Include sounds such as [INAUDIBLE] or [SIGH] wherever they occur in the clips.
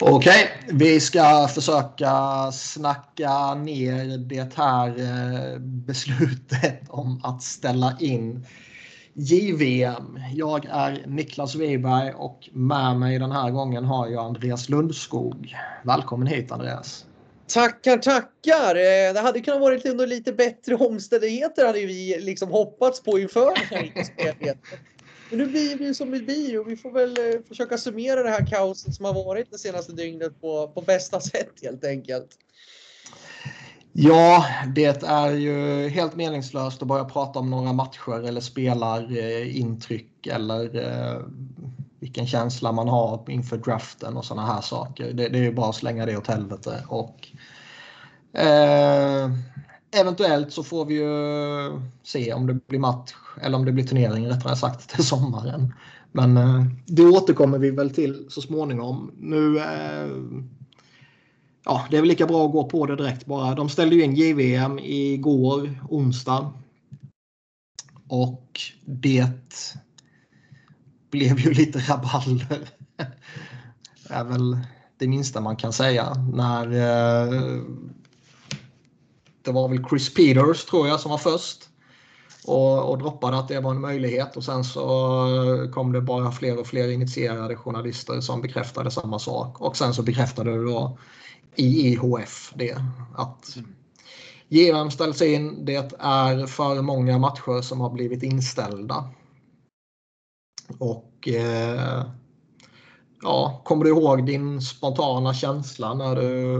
Okej, vi ska försöka snacka ner det här eh, beslutet [LAUGHS] om att ställa in JVM. Jag är Niklas Wiberg och med mig den här gången har jag Andreas Lundskog. Välkommen hit Andreas. Tackar, tackar! Eh, det hade kunnat varit under lite bättre omständigheter hade vi liksom hoppats på inför [LAUGHS] Men nu blir det som det blir och vi får väl eh, försöka summera det här kaoset som har varit det senaste dygnet på, på bästa sätt helt enkelt. Ja, det är ju helt meningslöst att börja prata om några matcher eller spelarintryck eh, eller eh, vilken känsla man har inför draften och sådana här saker. Det, det är ju bara att slänga det åt helvete. Och, eh, eventuellt så får vi ju eh, se om det blir match eller om det blir turnering rättare sagt [LAUGHS] till sommaren. Men eh, det återkommer vi väl till så småningom. Nu eh, ja, det är väl lika bra att gå på det direkt bara. De ställde ju in JVM igår, onsdag. Och det blev ju lite rabalder. [LAUGHS] Det är väl det minsta man kan säga. När det var väl Chris Peters tror jag som var först och, och droppade att det var en möjlighet och sen så kom det bara fler och fler initierade journalister som bekräftade samma sak och sen så bekräftade det då IIHF det att GM ställs in. Det är för många matcher som har blivit inställda. Och eh, ja, kommer du ihåg din spontana känsla när du,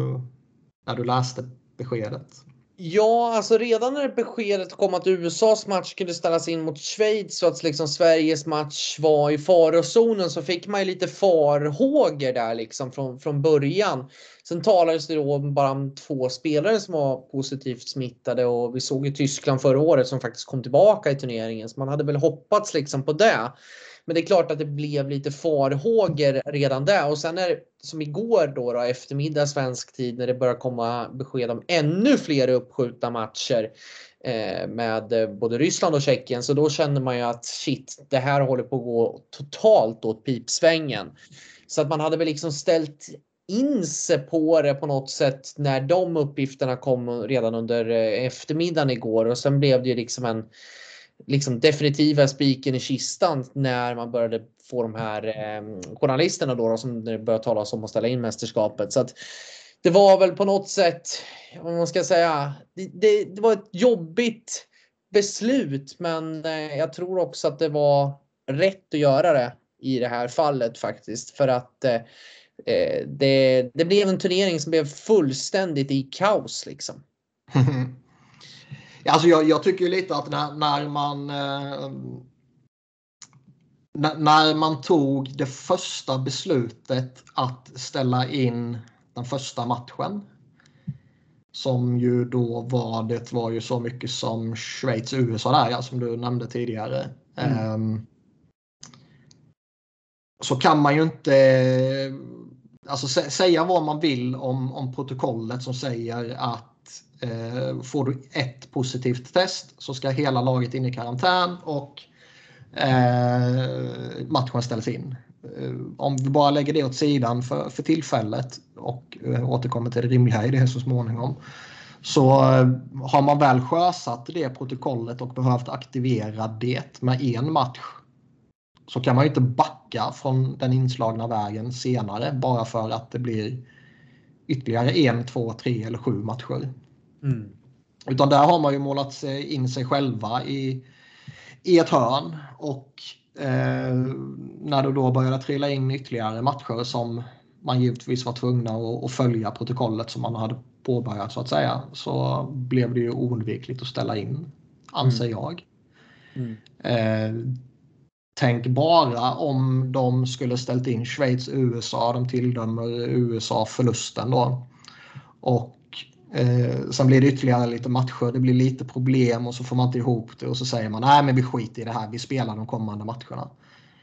när du läste beskedet? Ja, alltså redan när beskedet kom att USAs match kunde ställas in mot Schweiz och att liksom Sveriges match var i farozonen så fick man ju lite farhågor där liksom från, från början. Sen talades det då bara om två spelare som var positivt smittade och vi såg ju Tyskland förra året som faktiskt kom tillbaka i turneringen så man hade väl hoppats liksom på det. Men det är klart att det blev lite farhågor redan där och sen är som igår då, då eftermiddag svensk tid när det börjar komma besked om ännu fler uppskjutna matcher eh, med eh, både Ryssland och Tjeckien. Så då känner man ju att shit, det här håller på att gå totalt åt pipsvängen. Så att man hade väl liksom ställt in sig på det på något sätt när de uppgifterna kom redan under eh, eftermiddagen igår och sen blev det ju liksom en liksom definitiva spiken i kistan när man började få de här eh, journalisterna då, då som det började talas om att ställa in mästerskapet. Så att det var väl på något sätt, vad man ska säga, det, det, det var ett jobbigt beslut, men eh, jag tror också att det var rätt att göra det i det här fallet faktiskt för att eh, eh det, det blev en turnering som blev fullständigt i kaos liksom. [LAUGHS] Alltså jag, jag tycker lite att när, när man eh, när man tog det första beslutet att ställa in den första matchen. Som ju då var, det var ju så mycket som Schweiz-USA där, ja, som du nämnde tidigare. Mm. Um, så kan man ju inte alltså, säga vad man vill om, om protokollet som säger att Eh, får du ett positivt test så ska hela laget in i karantän och eh, matchen ställs in. Eh, om vi bara lägger det åt sidan för, för tillfället och eh, återkommer till det rimliga i det så småningom. Så eh, har man väl sjösatt det protokollet och behövt aktivera det med en match så kan man ju inte backa från den inslagna vägen senare bara för att det blir ytterligare en, två, tre eller sju matcher. Mm. Utan där har man ju målat in sig själva i, i ett hörn. Och eh, när det då började trilla in ytterligare matcher som man givetvis var tvungna att, att, följa protokollet som man hade påbörjat så att säga. Så blev det ju oundvikligt att ställa in, anser mm. jag. Mm. Eh, tänk bara om de skulle ställt in Schweiz-USA. De tilldömer USA förlusten då. Och Eh, sen blir det ytterligare lite matcher, det blir lite problem och så får man inte ihop det och så säger man nej men vi skiter i det här, vi spelar de kommande matcherna.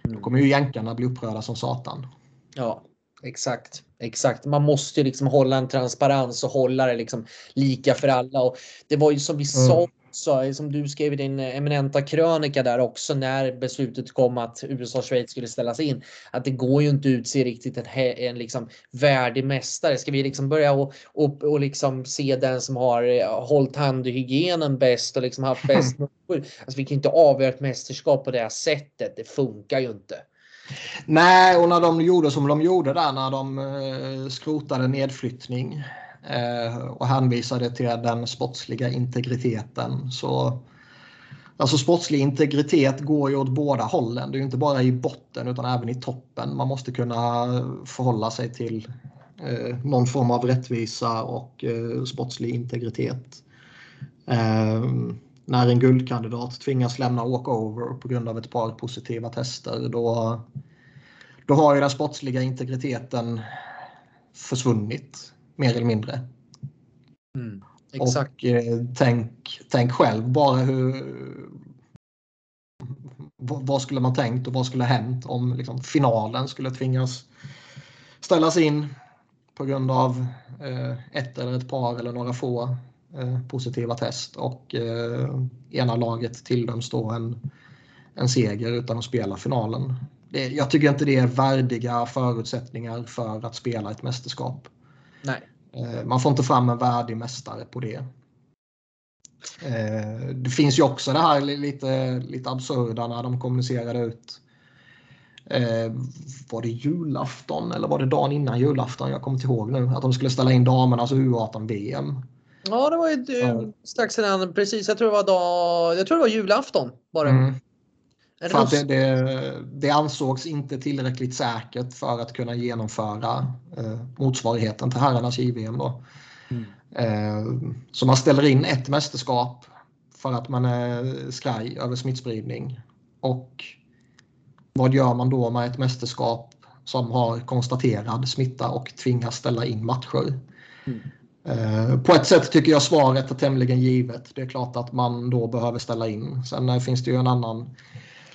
Mm. Då kommer ju jänkarna bli upprörda som satan. Ja, exakt. Exakt. Man måste ju liksom hålla en transparens och hålla det liksom lika för alla. Och det var ju som vi mm. sa också, som du skrev i din eminenta krönika där också när beslutet kom att USA och Schweiz skulle ställas in. Att det går ju inte att utse riktigt en, en liksom värdig mästare. Ska vi liksom börja och, och, och liksom se den som har eh, hållit handhygienen bäst och liksom haft bäst [LAUGHS] Alltså vi kan inte avgöra ett mästerskap på det sättet. Det funkar ju inte. Nej, och när de gjorde som de gjorde där när de eh, skrotade nedflyttning Eh, och hänvisade till den sportsliga integriteten. Så, alltså sportslig integritet går ju åt båda hållen. Det är ju inte bara i botten utan även i toppen. Man måste kunna förhålla sig till eh, någon form av rättvisa och eh, sportslig integritet. Eh, när en guldkandidat tvingas lämna walkover på grund av ett par positiva tester då, då har ju den sportsliga integriteten försvunnit mer eller mindre. Mm, exakt. Och eh, tänk, tänk själv bara hur vad skulle man tänkt och vad skulle hänt om liksom, finalen skulle tvingas ställas in på grund av eh, ett eller ett par eller några få Eh, positiva test och eh, ena laget tilldöms då en, en seger utan att spela finalen. Det, jag tycker inte det är värdiga förutsättningar för att spela ett mästerskap. Nej. Eh, man får inte fram en värdig mästare på det. Det finns ju också det här lite, lite absurda när de kommunicerade ut var det julafton eller var det dagen innan julafton? Jag kommer inte ihåg nu. Att de skulle ställa in damernas U18-VM. Ja, det var ju strax innan. Precis, jag tror det var, dag, jag tror det var julafton. Bara. Mm. För att det, det, det, ansågs inte tillräckligt säkert för att kunna genomföra eh, motsvarigheten till herrarnas JVM. Då. Mm. Eh, så man ställer in ett mästerskap för att man är skraj över smittspridning. Och vad gör man då med ett mästerskap som har konstaterad smitta och tvingas ställa in matcher? Mm. Eh, på ett sätt tycker jag svaret är tämligen givet. Det är klart att man då behöver ställa in. Sen eh, finns det ju en annan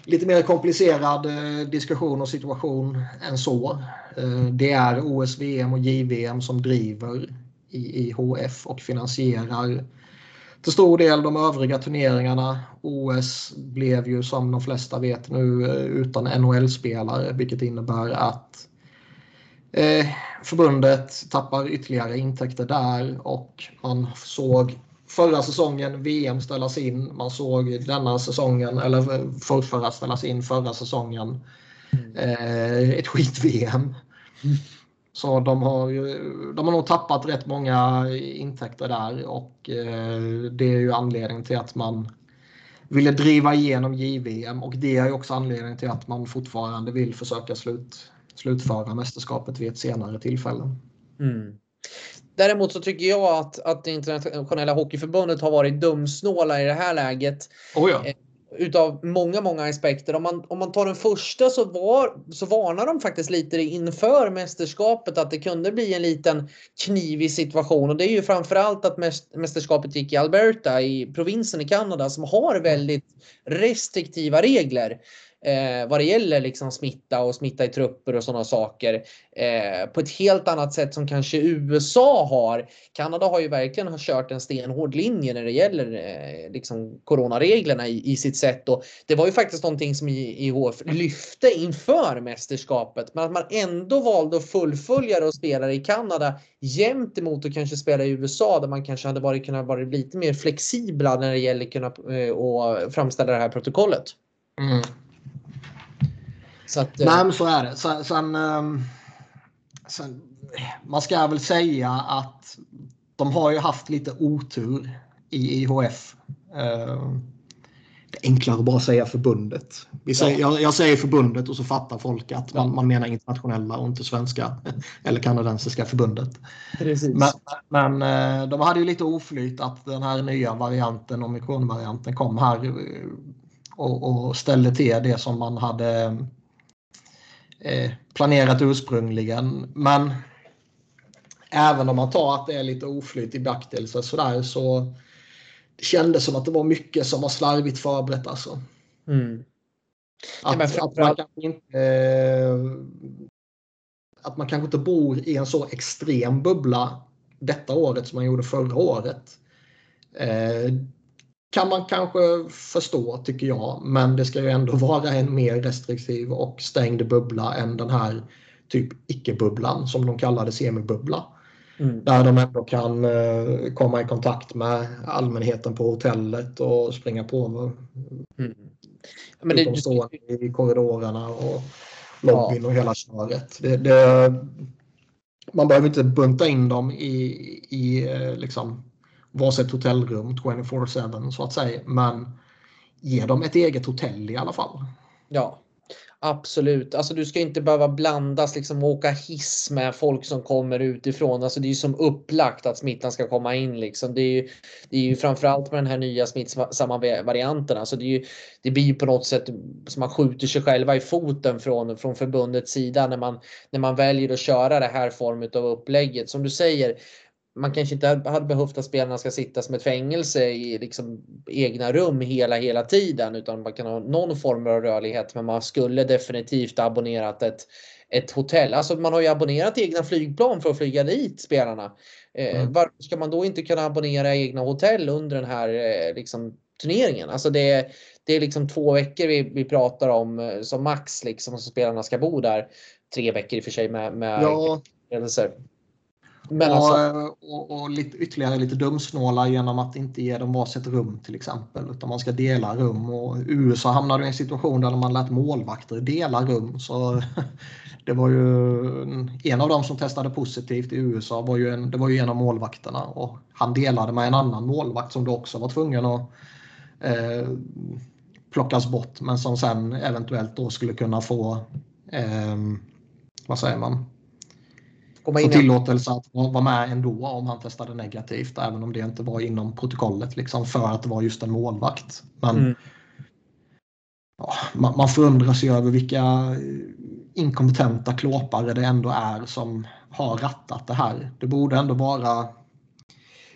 lite mer komplicerad eh, diskussion och situation än så. Eh, det är OS, VM och JVM som driver IHF och finansierar till stor del de övriga turneringarna. OS blev ju som de flesta vet nu eh, utan NHL-spelare vilket innebär att förbundet tappar ytterligare intäkter där och man såg förra säsongen VM ställas in. Man såg denna säsongen, eller förrförra ställas in förra säsongen. Eh, ett skit-VM. Så de har, de har nog tappat rätt många intäkter där och eh, det är ju anledningen till att man ville driva igenom JVM och det är också anledningen till att man fortfarande vill försöka slut, slutföra mästerskapet vid ett senare tillfälle. Mm. Däremot så tycker jag att, att det internationella hockeyförbundet har varit dumsnåla i det här läget. Oh ja. Eh, utav många, många aspekter. Om man, om man tar den första så, var, så varnar de faktiskt lite inför mästerskapet att det kunde bli en liten knivig situation. Och det är ju framförallt att mästerskapet gick i Alberta i provinsen i Kanada som har väldigt restriktiva regler eh, vad det gäller liksom smitta och smitta i trupper och sådana saker eh, på ett helt annat sätt som kanske USA har. Kanada har ju verkligen har kört en stenhård linje när det gäller eh, liksom coronareglerna i, i sitt sätt och det var ju faktiskt någonting som IHF lyfte inför mästerskapet, men att man ändå valde att fullfölja det och spela i Kanada jämt emot att kanske spela i USA där man kanske hade varit kunnat vara lite mer flexibla när det gäller att kunna eh, och framställa det här protokollet. Mm. Så att, Nej, men så är det. Sen, sen, ehm, sen, man ska väl säga att de har ju haft lite otur i IHF. Ehm, det är enklare att bara säga förbundet. Vi säger, ja. jag, jag, säger förbundet och så fattar folk att man, man menar internationella och inte svenska [LAUGHS] eller kanadensiska förbundet. Precis. Men, men eh, de hade ju lite oflyt att den här nya varianten, omikronvarianten, kom här eh, och, och ställde till det som man hade Eh, planerat ursprungligen. Men även om man tar att det är lite oflyt i beaktelse sådär så det kändes som att det var mycket som var slarvigt förberett alltså. Mm. Att, ja, att, man kanske inte, eh, att man kanske inte bor i en så extrem bubbla detta året som man gjorde förra året. Eh, kan man kanske förstå tycker jag. Men det ska ju ändå [LAUGHS] vara en mer restriktiv och stängd bubbla än den här typ icke-bubblan som de kallade semibubbla. Mm. Där de ändå kan uh, komma i kontakt med allmänheten på hotellet och springa på mm. Men det, utomstående i korridorerna och lobbyn ja. och hela köret. Det, det, man behöver inte bunta in dem i, i eh, liksom, varsitt hotellrum 24-7 så att säga. Men ge dem ett eget hotell i alla fall. Ja, Absolut, alltså du ska inte behöva blandas liksom och åka hiss med folk som kommer utifrån. Alltså det är ju som upplagt att smittan ska komma in liksom. Det är ju, det är ju framförallt med den här nya smittsamma varianten. Alltså det, är ju, det blir ju på något sätt som man skjuter sig själva i foten från, från förbundets sida när man, när man väljer att köra det här formen av upplägget. Som du säger, man kanske inte hade behövt att spelarna ska sitta som ett fängelse i liksom egna rum hela, hela tiden utan man kan ha någon form av rörlighet. Men man skulle definitivt abonnerat ett, ett hotell. Alltså man har ju abonnerat egna flygplan för att flyga dit spelarna. Eh, mm. Varför ska man då inte kunna abonnera egna hotell under den här eh, liksom, turneringen? Alltså det, det är liksom två veckor vi, vi pratar om eh, som max liksom, så spelarna ska bo där. Tre veckor i och för sig med, med ja. Men och, alltså... Eh, och, och, lite, ytterligare lite dumsnåla genom att inte ge dem varsitt rum till exempel. Utan man ska dela rum. Och USA hamnade i en situation där man lät målvakter dela rum. Så [LAUGHS] det var ju en av dem som testade positivt i USA var ju en, det var ju en av målvakterna. Och han delade med en annan målvakt som då också var tvungen att eh, plockas bort. Men som sen eventuellt då skulle kunna få eh, vad säger man? Komma in. Få tillåtelse att vara med ändå om han testade negativt. Även om det inte var inom protokollet liksom, för att det var just en målvakt. Men mm. ja, man, man förundras ju över vilka inkompetenta klåpare det ändå är som har rattat det här. Det borde ändå vara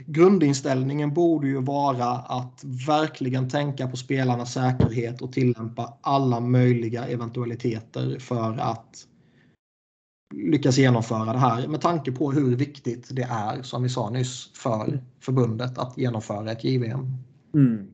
Grundinställningen borde ju vara att verkligen tänka på spelarnas säkerhet och tillämpa alla möjliga eventualiteter för att lyckas genomföra det här med tanke på hur viktigt det är, som vi sa nyss, för mm. förbundet att genomföra ett JVM. Mm.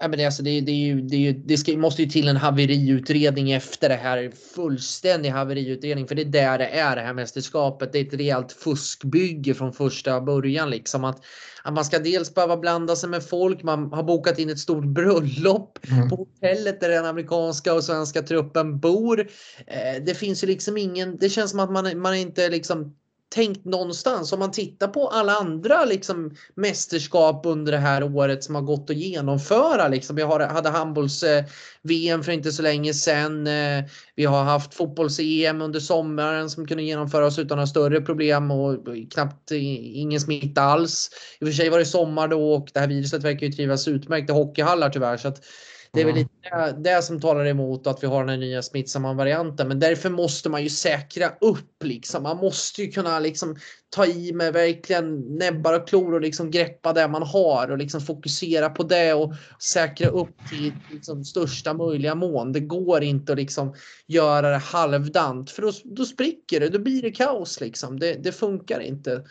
Ja, men det, alltså, det, det, det, det ska, måste ju till en haveriutredning efter det här. Fullständig haveriutredning. För det är där det är det här mästerskapet. Det är ett rejält fuskbygge från första början. Liksom. Att, att man ska dels behöva blanda sig med folk. Man har bokat in ett stort bröllop mm. på hotellet där den amerikanska och svenska truppen bor. Eh, det finns ju liksom ingen. Det känns som att man, man inte liksom tänkt någonstans. Om man tittar på alla andra liksom, mästerskap under det här året som har gått att genomföra. Liksom. Vi har, hade handbolls-VM eh, för inte så länge sedan. Eh, vi har haft fotbolls-EM under sommaren som kunde genomföras utan några större problem och knappt ingen smitta alls. I och för sig var det sommar då och det här viruset verkar ju trivas utmärkt i hockeyhallar tyvärr. Så att det är väl lite det, det som talar emot att vi har den här nya smittsamma varianten. Men därför måste man ju säkra upp liksom. Man måste ju kunna liksom ta i med verkligen näbbar och klor och liksom greppa det man har och liksom fokusera på det och säkra upp till liksom största möjliga mån. Det går inte att liksom göra det halvdant för då, då spricker det. Då blir det kaos liksom. Det, det funkar inte.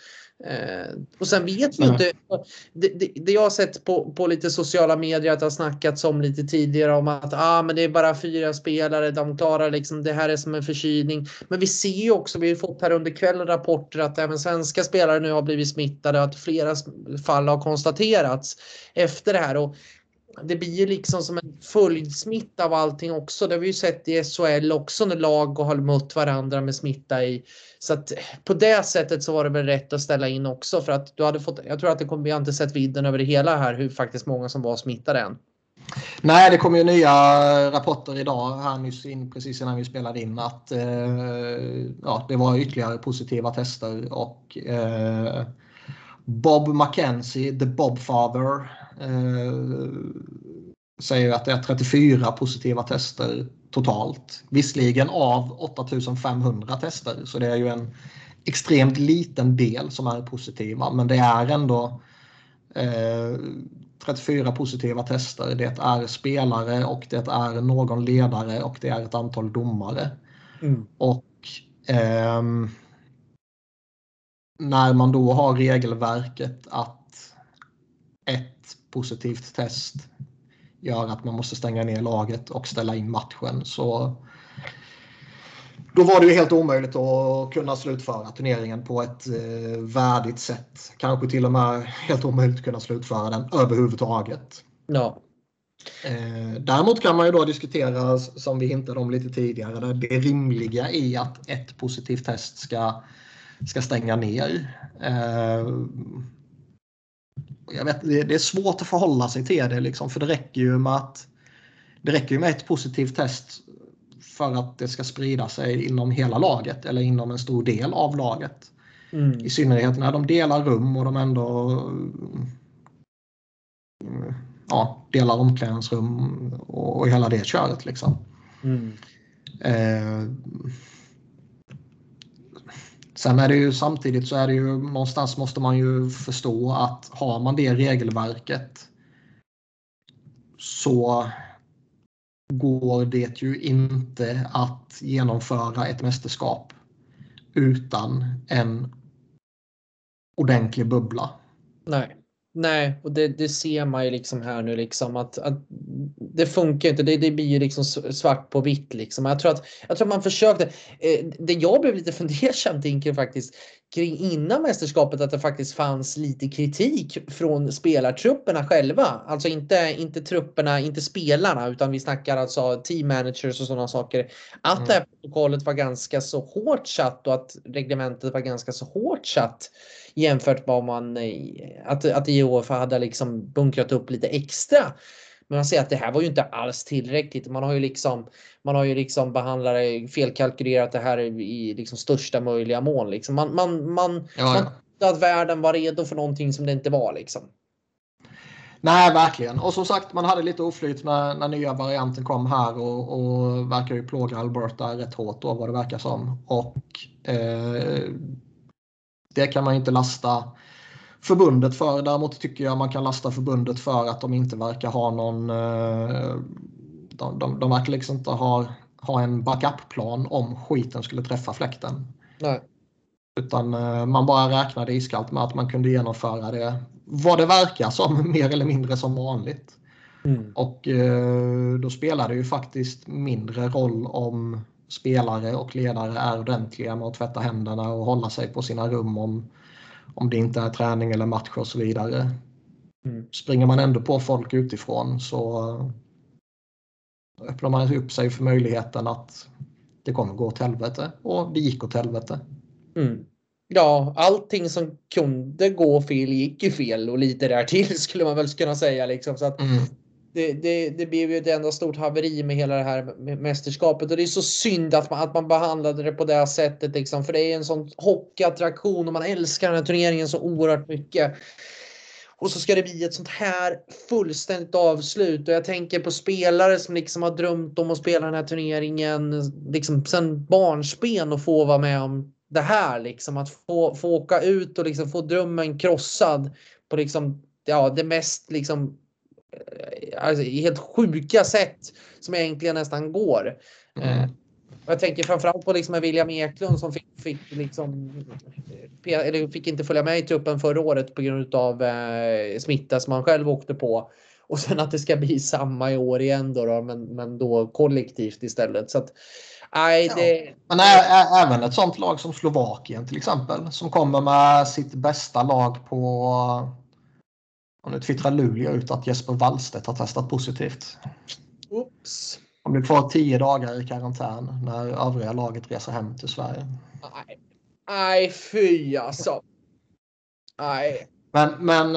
Eh, och sen vet vi mm. inte. Det, det, det, jag har sett på, på lite sociala medier att det har snackats om lite tidigare om att ah, men det är bara fyra spelare. De klarar liksom det här är som en förkylning. Men vi ser ju också, vi har fått här under kvällen rapporter att även svenska spelare nu har blivit smittade och att flera fall har konstaterats efter det här. Och det blir ju liksom som en följdsmitta av allting också. Det har vi ju sett i SHL också när lag har mött varandra med smitta i. Så att eh, på det sättet så var det väl rätt att ställa in också för att du hade fått. Jag tror att det kommer. Vi har inte sett vidden över det hela här hur faktiskt många som var smittade än. Nej, det kom ju nya rapporter idag här nyss in precis innan vi spelade in att eh, ja, det var ytterligare positiva tester och eh, Bob McKenzie, the Bob Father, säger att det är 34 positiva tester totalt. Visserligen av 8500 tester, så det är ju en extremt liten del som är positiva, men det är ändå eh, 34 positiva tester. Det är spelare och det är någon ledare och det är ett antal domare. Mm. Och eh, när man då har regelverket att ett positivt test gör att man måste stänga ner laget och ställa in matchen. Så då var det ju helt omöjligt att kunna slutföra turneringen på ett eh, värdigt sätt. Kanske till och med helt omöjligt att kunna slutföra den överhuvudtaget. Ja. Eh, däremot kan man ju då diskutera, som vi hintade om lite tidigare, det rimliga i att ett positivt test ska, ska stänga ner. Eh, jag vet, det, är svårt att förhålla sig till det, liksom, för det räcker ju med att det räcker med ett positivt test för att det ska sprida sig inom hela laget eller inom en stor del av laget. Mm. I synnerhet när de delar rum och de ändå ja, delar omklädningsrum och, och hela det köret. Liksom. Mm. Eh, sen är det ju samtidigt så är det ju någonstans måste man ju förstå att har man det regelverket så går det ju inte att genomföra ett mästerskap utan en ordentlig bubbla. Nej. Nej, och det, det ser man ju liksom här nu liksom att, att det funkar inte. Det, det blir ju liksom svart på vitt liksom. Jag tror att, jag tror att man försökte. Eh, det jag blev lite [LAUGHS] fundersam Dinkel faktiskt kring innan mästerskapet att det faktiskt fanns lite kritik från spelartrupperna själva. Alltså inte, inte trupperna, inte spelarna, utan vi snackar alltså team managers och sådana saker. Att mm. det här protokollet var ganska så hårt satt och att reglementet var ganska så hårt satt jämfört med vad man, att, att IOF hade liksom bunkrat upp lite extra. Men man ser att det här var ju inte alls tillräckligt. Man har ju liksom, man har ju liksom behandlat det, felkalkylerat det här i liksom största möjliga mån. Liksom. Man, man, man, ja, ja. att världen var redo för någonting som det inte var. Liksom. Nej, verkligen. Och som sagt, man hade lite oflyt när, när nya varianten kom här och, och verkar ju plåga Alberta rätt hårt då vad det verkar som. Och eh, det kan man inte lasta förbundet för. Däremot tycker jag man kan lasta förbundet för att de inte verkar ha någon... Eh, de, de, de verkar liksom inte ha, ha en backup-plan om skiten skulle träffa fläkten. Nej. Utan eh, man bara räknade iskallt med att man kunde genomföra det vad det verkar som [LAUGHS] mer eller mindre som vanligt. Mm. Och eh, då spelar det ju faktiskt mindre roll om spelare och ledare är ordentliga med att tvätta händerna och hålla sig på sina rum om, om det inte är träning eller match och så vidare. Mm. Springer man ändå på folk utifrån så öppnar man upp sig för möjligheten att det kommer gå åt helvete. Och det gick åt helvete. Mm. Ja, allting som kunde gå fel gick ju fel och lite där till [LAUGHS] skulle man väl kunna säga. Liksom. Så att mm det, det, det blev ju ett enda stort haveri med hela det här mästerskapet. Och det är så synd att man, att man behandlade det på det sättet liksom, för det är en sån hockeyattraktion och man älskar den här turneringen så oerhört mycket. Och så ska det bli ett sånt här fullständigt avslut. Och jag tänker på spelare som liksom har drömt om att spela den här turneringen liksom sen barnsben och få vara med om det här liksom. Att få, få åka ut och liksom få drömmen krossad på liksom ja, det mest liksom alltså, helt sjuka sätt som egentligen nästan går. Mm. Eh, jag tänker framförallt på liksom William Eklund som fick, fick, liksom, eller fick inte följa med i truppen förra året på grund av eh, smitta som han själv åkte på. Och sen att det ska bli samma i år igen då, då men, men då kollektivt istället. Så att, nej, det, ja. Men även ett sånt lag som Slovakien till exempel som kommer med sitt bästa lag på och nu twittrar Luleå ut att Jesper Wallstedt har testat positivt. Oops. Han blir kvar tio dagar i karantän när övriga laget reser hem till Sverige. Nej, Nej fy alltså. Nej. Men, men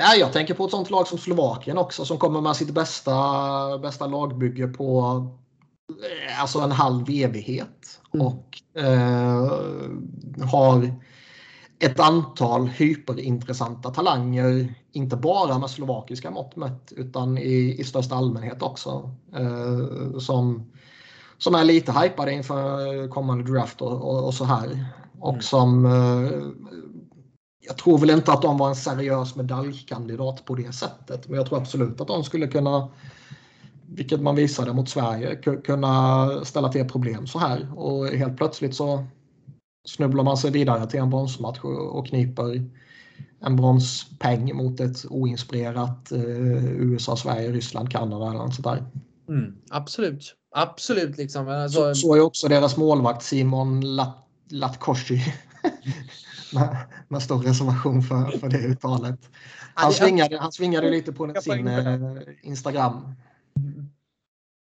ja, jag tänker på ett sånt lag som Slovakien också som kommer med sitt bästa, bästa lagbygge på eh, alltså en halv evighet. Mm. Och äh, har ett antal hyperintressanta talanger, inte bara med slovakiska mått mätt utan i, i största allmänhet också. Eh, som, som är lite hypade inför kommande draft och, och, och så här. Och mm. som eh, jag tror väl inte att de var en seriös medaljkandidat på det sättet. Men jag tror absolut att de skulle kunna, vilket man visade mot Sverige, kunna ställa till problem så här. Och helt plötsligt så snubblar man sig vidare till en bronsmatch och kniper en bronspeng mot ett oinspirerat eh, USA, Sverige, Ryssland, Kanada eller något sånt där. Mm, absolut, absolut. Liksom. Alltså... Så, så är också deras målvakt Simon Lat Latkoshi. [LAUGHS] med, med stor reservation för, för det uttalet. Han svingade, han svingade lite på sin eh, Instagram.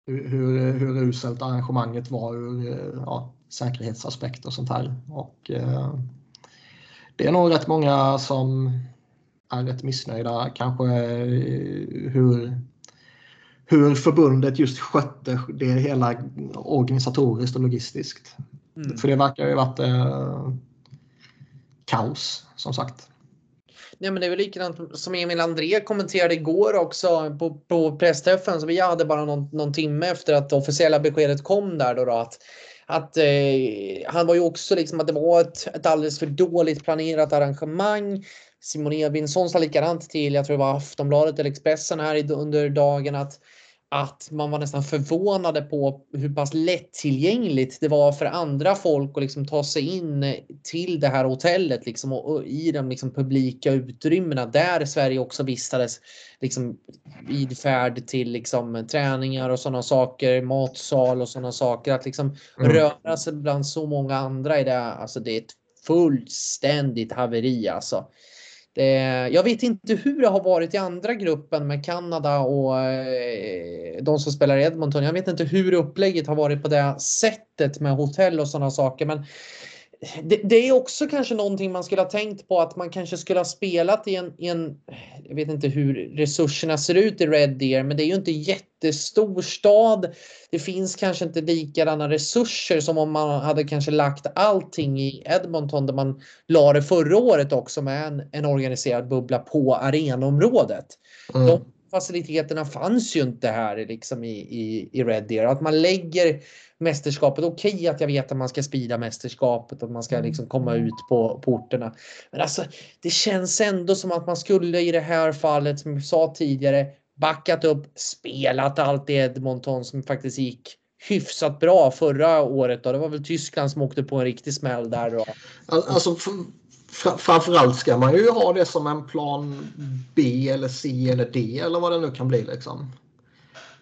Hur, hur, hur uselt arrangemanget var ur eh, ja, säkerhetsaspekt och sånt här. Och, eh, det är nog rätt många som är rätt missnöjda kanske eh, hur, hur förbundet just skötte det hela organisatoriskt och logistiskt. Mm. För det verkar ju varit eh, kaos som sagt. Nej, men det är väl likadant som Emil André kommenterade igår också på, på pressträffen. Så vi hade bara någon, någon timme efter att det officiella beskedet kom där då, då att att eh, han var ju också liksom att det var ett, ett alldeles för dåligt planerat arrangemang. Simon Evinsson sa likadant till, jag tror det var Aftonbladet eller Expressen här under dagen att att man var nästan förvånade på hur pass lättillgängligt det var för andra folk att liksom ta sig in till det här hotellet liksom och, och i de liksom publika utrymmena där Sverige också vistades liksom vid färd till liksom träningar och sådana saker, matsal och sådana saker. Att liksom mm. röra sig bland så många andra i det, alltså det är ett fullständigt haveri alltså. Eh, jag vet inte hur det har varit i andra gruppen med Kanada och eh, de som spelar i Edmonton. Jag vet inte hur upplägget har varit på det sättet med hotell och sådana saker. Men det, det, är också kanske någonting man skulle ha tänkt på att man kanske skulle ha spelat i en, i en, jag vet inte hur resurserna ser ut i Red Deer, men det är ju inte jättestor stad. Det finns kanske inte likadana resurser som om man hade kanske lagt allting i Edmonton där man la det förra året också med en, en organiserad bubbla på arenområdet. Mm. De faciliteterna fanns ju inte här liksom i, i, i Red Deer. Att man lägger mästerskapet. Okej okay, att jag vet att man ska sprida mästerskapet och man ska liksom komma ut på porterna. Men alltså, det känns ändå som att man skulle i det här fallet, som vi sa tidigare, backat upp, spelat allt i Edmonton som faktiskt gick hyfsat bra förra året. Då. Det var väl Tyskland som åkte på en riktig smäll där. Då. Alltså, framförallt ska man ju ha det som en plan B eller C eller D eller vad det nu kan bli. Liksom.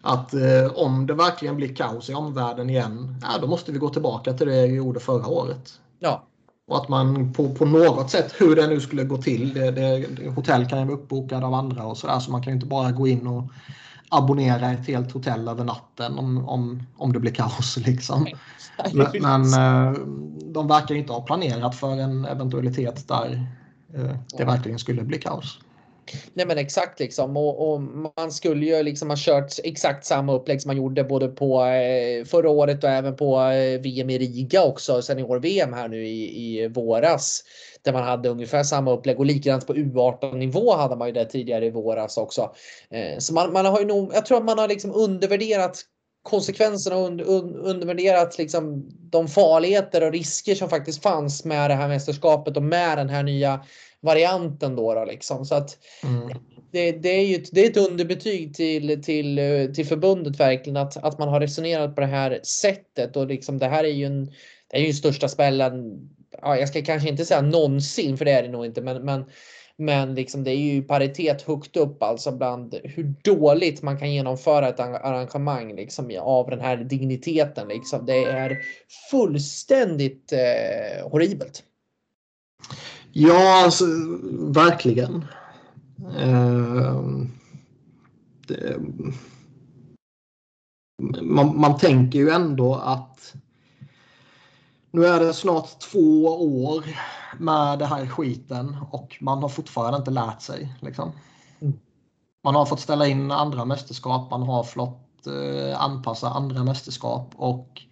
Att eh, om det verkligen blir kaos i omvärlden igen, ja, då måste vi gå tillbaka till det vi gjorde förra året. Ja. Och att man på, på något sätt, hur det nu skulle gå till, det, det, hotell kan ju vara uppbokade av andra och sådär så man kan ju inte bara gå in och abonnera ett helt hotell över natten om, om, om det blir kaos. Liksom. [LAUGHS] Men, eh, de verkar inte ha planerat för en eventualitet där eh, det verkligen skulle bli kaos. Nej men exakt liksom och, och, man skulle ju liksom ha kört exakt samma upplägg som man gjorde både på eh, förra året och även på eh, VM i Riga också senior-VM här nu i, i våras. Där man hade ungefär samma upplägg och likadant på U18 nivå hade man ju det tidigare i våras också. Eh, så man, man har ju nog, jag tror att man har liksom undervärderat konsekvenserna och und, un, undervärderat liksom de farligheter och risker som faktiskt fanns med det här mästerskapet och med den här nya varianten då. då liksom. Så att mm. det, det, är ju det är ett underbetyg till, till, till förbundet verkligen att, att man har resonerat på det här sättet och liksom det här är ju en det är ju största spällen. Ja, jag ska kanske inte säga någonsin för det är det nog inte, men, men men liksom det är ju paritet högt upp alltså bland hur dåligt man kan genomföra ett arrangemang liksom av den här digniteten. Liksom. Det är fullständigt eh, horribelt. Ja, alltså verkligen. Eh, det, man, man tänker ju ändå att nu är det snart två år med det här skiten och man har fortfarande inte lärt sig. Liksom. Mm. Man har fått ställa in andra mästerskap, man har fått eh, anpassa andra mästerskap och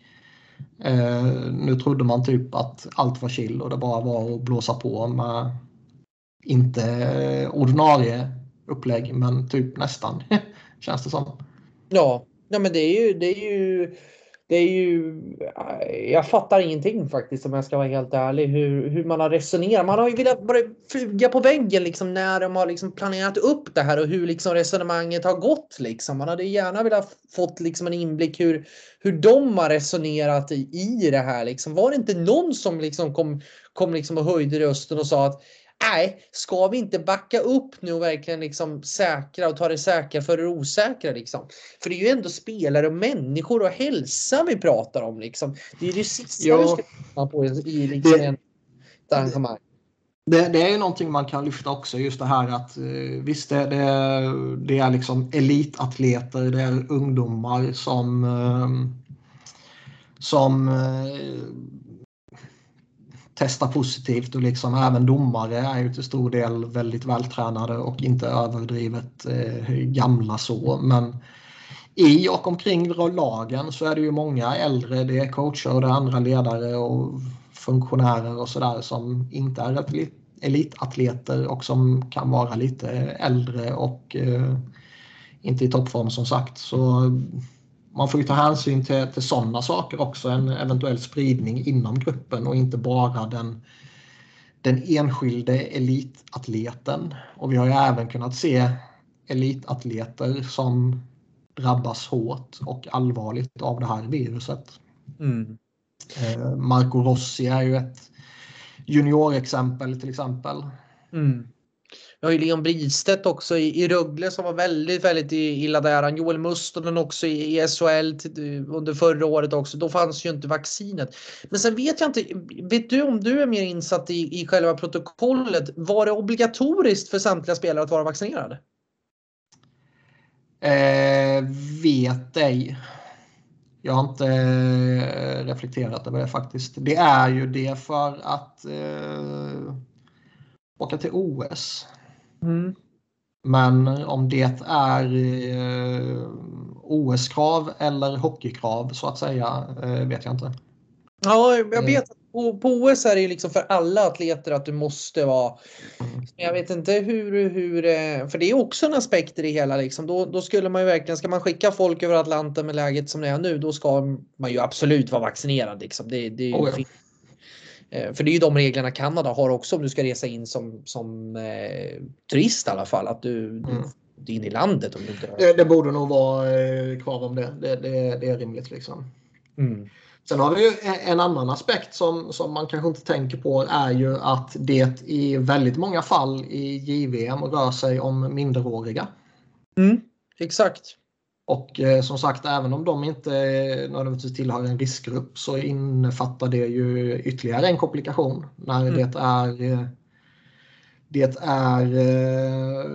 eh, nu trodde man typ att allt var chill och det bara var att blåsa på med inte ordinarie upplägg men typ nästan [LAUGHS] känns det som. Ja, ja men det är ju, det är ju det är ju, eh, jag fattar ingenting faktiskt om jag ska vara helt ärlig hur, hur man har resonerat. Man har ju velat bara flyga på väggen liksom när de har liksom planerat upp det här och hur liksom resonemanget har gått. Liksom. Man hade gärna velat fått liksom en inblick hur, hur de har resonerat i, i det här. Liksom. Var det inte någon som liksom kom, kom liksom och höjde rösten och sa att nej, ska vi inte backa upp nu och verkligen liksom säkra och ta det säkra för det osäkra liksom? För det är ju ändå spelare och människor och hälsa vi pratar om liksom. Det är det sista ja. du ska på i liksom det, ett arrangemang. Det, det, är ju någonting man kan lyfta också, just det här att eh, visst det, det, det är liksom elitatleter, det är ungdomar som eh, som testa testar positivt och liksom även domare är ju till stor del väldigt vältränade och inte överdrivet eh, gamla så. Men i och omkring lagen så är det ju många äldre, det är coacher och det är andra ledare och funktionärer och sådär som inte är elitatleter och som kan vara lite äldre och eh, inte i toppform som sagt. Så man får ju ta hänsyn till, till sådana saker också, en eventuell spridning inom gruppen och inte bara den, den enskilde elitatleten. Och vi har ju även kunnat se elitatleter som drabbas hårt och allvarligt av det här viruset. Mm. Eh, Marco Rossi är ju ett juniorexempel till exempel. Mm. Vi har ju Leon Bristedt också i, i Rögle som var väldigt, väldigt illa däran. Joel Mustonen också i, i SHL till, under förra året också. Då fanns ju inte vaccinet. Men sen vet jag inte, vet du om du är mer insatt i, i själva protokollet? Var det obligatoriskt för samtliga spelare att vara vaccinerade? Eh, vet ej. Jag har inte eh, reflekterat över det faktiskt. Det är ju det för att eh, åka till OS. Mm. Men om det är eh, OS-krav eller hockeykrav så att säga eh, vet jag inte. Ja, jag vet att på, på OS är det ju liksom för alla atleter att du måste vara. Mm. Jag vet inte hur, hur, eh, för det är också en aspekt i det hela liksom. Då, då skulle man ju verkligen, ska man skicka folk över Atlanten med läget som det är nu, då ska man ju absolut vara vaccinerad liksom. Det, det oh ja. Eh, för det är ju de reglerna Kanada har också om du ska resa in som, som eh, turist i alla fall. Att du, mm. du är inne i landet. Om du inte det, det borde nog vara eh, kvar om det. Det, det, det är rimligt liksom. Mm. Sen har vi ju en annan aspekt som, som man kanske inte tänker på är ju att det i väldigt många fall i JVM rör sig om minderåriga. Mm, exakt. Och eh, som sagt, även om de inte nödvändigtvis tillhör en riskgrupp så innefattar det ju ytterligare en komplikation när mm. det är eh, det är eh,